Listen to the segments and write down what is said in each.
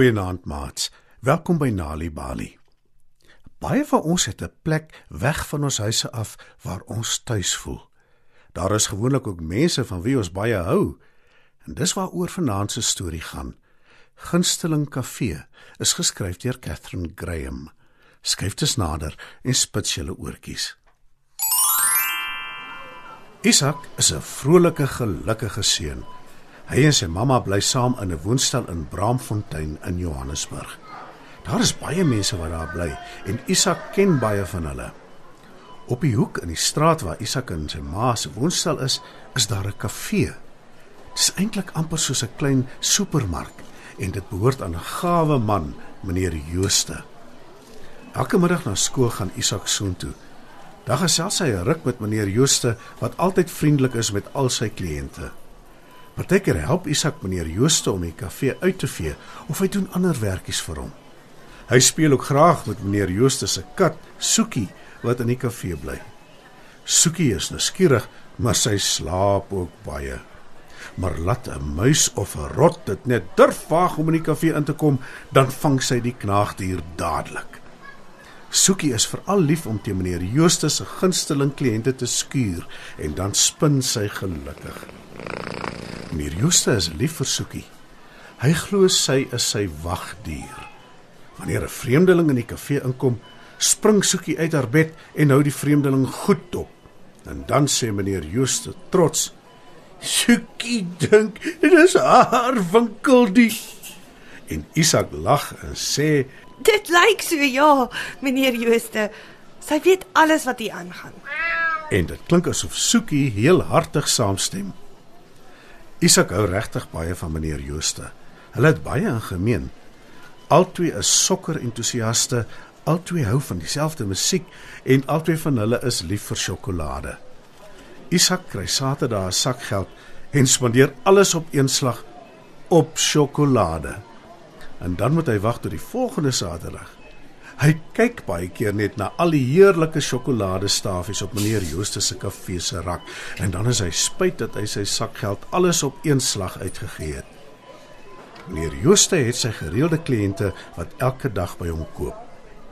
Goeienaand maats. Welkom by Nali Bali. Baie van ons het 'n plek weg van ons huise af waar ons tuis voel. Daar is gewoonlik ook mense van wie ons baie hou. En dis waaroor vanaand se storie gaan. Gunsteling Kafee is geskryf deur Catherine Graham. Skryf dit nader en spits julle oortjies. Isak is 'n vrolike, gelukkige seun. Hy en sy mamma bly saam in 'n woonstel in Braamfontein in Johannesburg. Daar is baie mense wat daar bly en Isak ken baie van hulle. Op die hoek in die straat waar Isak en sy ma se woonstel is, is daar 'n kafee. Dit is eintlik amper soos 'n klein supermark en dit behoort aan 'n gawe man, meneer Jooste. Elke middag na skool gaan Isak soontoe. Daar gesels hy 'n ruk met meneer Jooste wat altyd vriendelik is met al sy kliënte. Partykeer help Isak meneer Jooste om die kafee uit te vee of hy doen ander werkies vir hom. Hy speel ook graag met meneer Jooste se kat, Soekie, wat in die kafee bly. Soekie is nuuskierig, maar sy slaap ook baie. Maar laat 'n muis of 'n rot dit net durf waag om in die kafee in te kom, dan vang sy die knaagdier dadelik. Soekie is veral lief om te meneer Jooste se gunsteling kliënte te skuur en dan spin sy gelukkig. Meneer Jooste is lief vir Soekie. Hy glo sy is sy wagdier. Wanneer 'n vreemdeling in die kafee inkom, spring Soekie uit haar bed en hou die vreemdeling goed dop. En dan sê meneer Jooste trots: "Soekie dink dit is haar winkel die." En Isak lag en sê: Dit lyk so ja, meneer Jooste. Sy weet alles wat hier aangaan. En dit klink asof Soekie heel hartig saamstem. Isak hou regtig baie van meneer Jooste. Hulle het baie in gemeen. Albei is sokker-entoesiaste, albei hou van dieselfde musiek en albei van hulle is lief vir sjokolade. Isak kry Saterdag 'n sak geld en spandeer alles op een slag op sjokolade. En dan moet hy wag tot die volgende Saterdag. Hy kyk baie keer net na al die heerlike sjokoladestafies op meneer Jooste se kafee se rak en dan is hy spyt dat hy sy sakgeld alles op een slag uitgegee het. Meneer Jooste het sy gereelde kliënte wat elke dag by hom koop.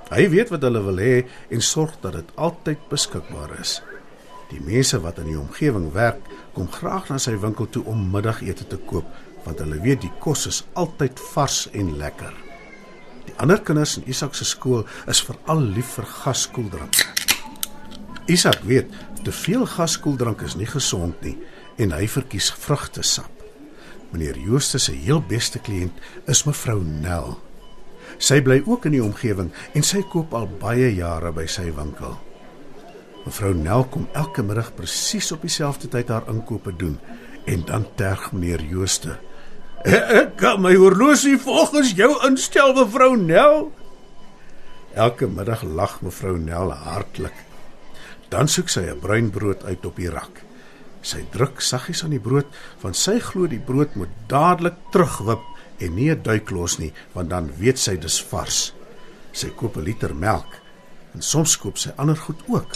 Hy weet wat hulle wil hê en sorg dat dit altyd beskikbaar is. Die mense wat in die omgewing werk, kom graag na sy winkel toe om middagete te koop want hulle weet die kos is altyd vars en lekker. Die ander kinders in Isak se skool is veral lief vir gaskoeldrank. Isak weet te veel gaskoeldrank is nie gesond nie en hy verkies vrugtesap. Meneer Jooste se heel beste kliënt is mevrou Nel. Sy bly ook in die omgewing en sy koop al baie jare by sy winkel. Mevrou Nel kom elke middag presies op dieselfde tyd haar inkope doen en dan terg meneer Jooste. Ek kan my horlosie volgens jou instel, mevrou Nel. Elke middag lag mevrou Nel hartlik. Dan soek sy 'n bruin brood uit op die rak. Sy druk saggies aan die brood want sy glo die brood moet dadelik terugwip en nie 'n duik los nie want dan weet sy dis vars. Sy koop 'n liter melk en soms koop sy ander goed ook.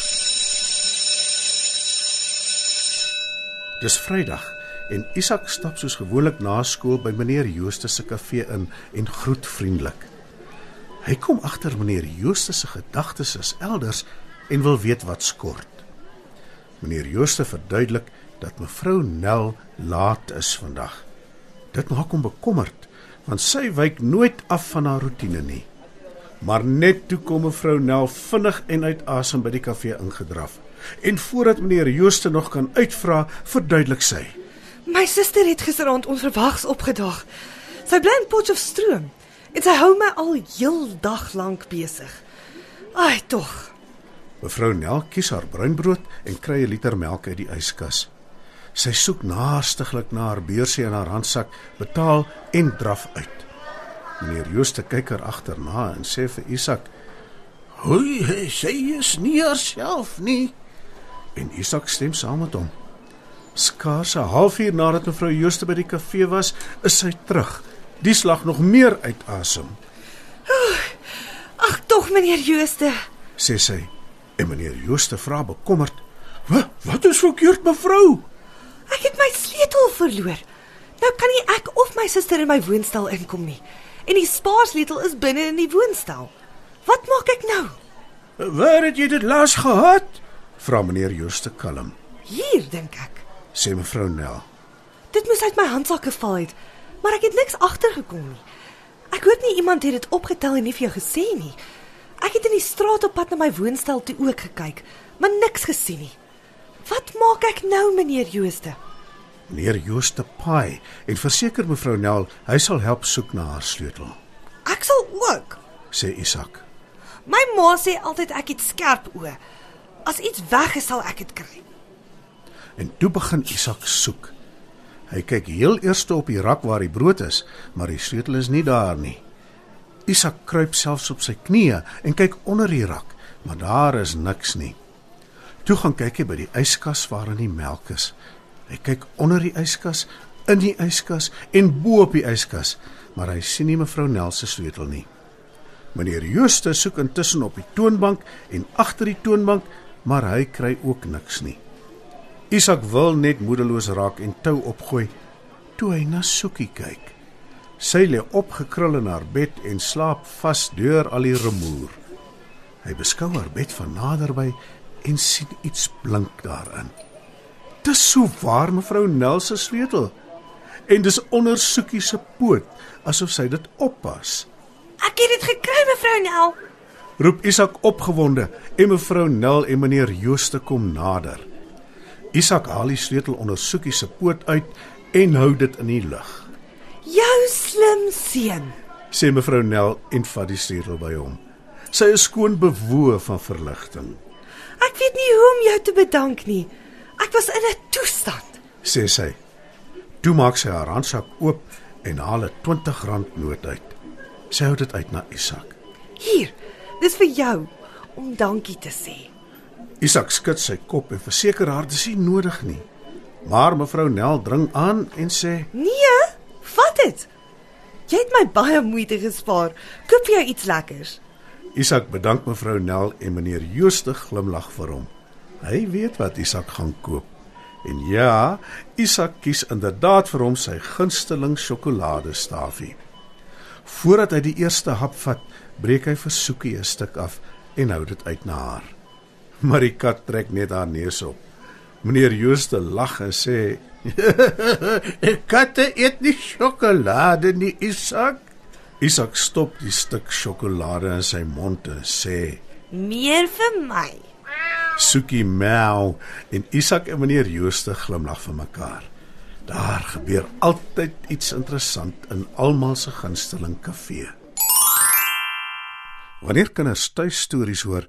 Dis Vrydag en Isak stap soos gewoonlik na skool by meneer Jooste se kafee in en groet vriendelik. Hy kom agter meneer Jooste se gedagtes is elders en wil weet wat skort. Meneer Jooste verduidelik dat mevrou Nel laat is vandag. Dit maak hom bekommerd want sy wyk nooit af van haar rotine nie. Maar net toe kom mevrou Nel vinnig en uit asem by die kafee ingedraf. En voordat meneer Jooste nog kan uitvra, verduidelik sy: My suster het gisteraand onverwags opgedaag. Sy bly in Potchefstroom en sy hou my al heel dag lank besig. Ai tog. Mevrou Nel kies haar bruinbrood en kry 'n liter melk uit die yskas. Sy soek naastiglik na haar beursie in haar handsak, betaal en draf uit. Meneer Jooste kyk haar agterna en sê vir Isak: "Hoe sy is nie haarself nie." En Isak stem saam met hom. Skaars 'n halfuur nadat mevrou Jooste by die kafee was, is sy terug. Die slag nog meer uit asem. Ag tog meneer Jooste. sê sy. En meneer Jooste vra bekommerd: "Wat wat is verkeerd, mevrou?" Ek het my sleutel verloor. Nou kan nie ek of my suster in my woonstel inkom nie. en die spaarsleutel is binne in die woonstel. Wat maak ek nou? "Waar het jy dit laas gehad?" vra meneer Jooste kalm. Hier dink ek. Sê mevrou Nel. Dit moes uit my handsakke val het, maar ek het niks agtergekom nie. Ek hoop nie iemand het dit opgetel en nie vir jou gesê nie. Ek het in die straat op pad na my woonstel toe ook gekyk, maar niks gesien nie. Wat maak ek nou, meneer Jooste? Meneer Jooste paai en verseker mevrou Nel hy sal help soek na haar sleutel, Ek sal ook. sê Isak. My ma sê altyd ek het skerp oë. As iets weg is, sal ek dit kry. En toe begin Isak soek. Hy kyk heel eers op die rak waar die brood is, maar die sleutel is nie daar nie. Isak kruip selfs op sy knieë en kyk onder die rak, maar daar is niks nie. Toe gaan kyk hy by die yskas waarin die melk is. Hy kyk onder die yskas, in die yskas en bo op die yskas, maar hy sien nie mevrou Nel se sleutel nie. Meneer Jooste soek intussen op die toonbank en agter die toonbank, maar hy kry ook niks nie. Isak wil net moedeloos raak en tou opgooi toe hy na Soekie kyk. Sy lê opgekrul in haar bed en slaap vas deur al die rumoer. Hy beskou haar bed van naderby en sien iets blink daarin. Dis so waar mevrou Nel se sleutel. En dis onder Soekie se poot, asof sy dit oppas. Ek het dit gekry, mevrou Nel. Roep Isak opgewonde en mevrou Nel en meneer Jooste kom nader. Isak haal die sleutel onder Soekie se poot uit en hou dit in die lug. Jou slim seun. Sê mevrou Nel en vat die sleutel by hom. Sy is skoon bewoe van verligting, Ek weet nie hoe om jou te bedank nie. Ek was in 'n toestand. sê sy. Toe maak sy haar handsak oop en haal 'n R20 noot uit. Sy hou dit uit na Isak. Hier, dis vir jou om dankie te sê. Isak skud sy kop en verseker haar dis nie nodig nie. Maar mevrou Nel dring aan en sê: Nee, vat dit. Jy het my baie moeite gespaar. Koop vir jou iets lekkers. Isak bedank mevrou Nel en meneer Jooste glimlag vir hom. Hy weet wat Isak gaan koop. En ja, Isak kies inderdaad vir hom sy gunsteling sjokoladestafie. Voordat hy die eerste hap vat, breek hy vir Soekie 'n stuk af en hou dit uit na haar. Maar die kat trek net haar neus op. Meneer Jooste lag en sê: "Katte eet nie sjokolade nie, Isak." Isak stop die stuk sjokolade in sy mond en sê: Meer vir my. Soekie meow en Isak en meneer Jooste glimlag vir mekaar. Daar gebeur altyd iets interessant in almal se gunsteling kafee. Wanneer kinders tuistories hoor,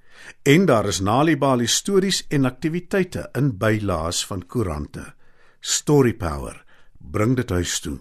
en daar is Nali Bali stories en aktiwiteite in bylaas van koerante. Story Power bring dit huis toe.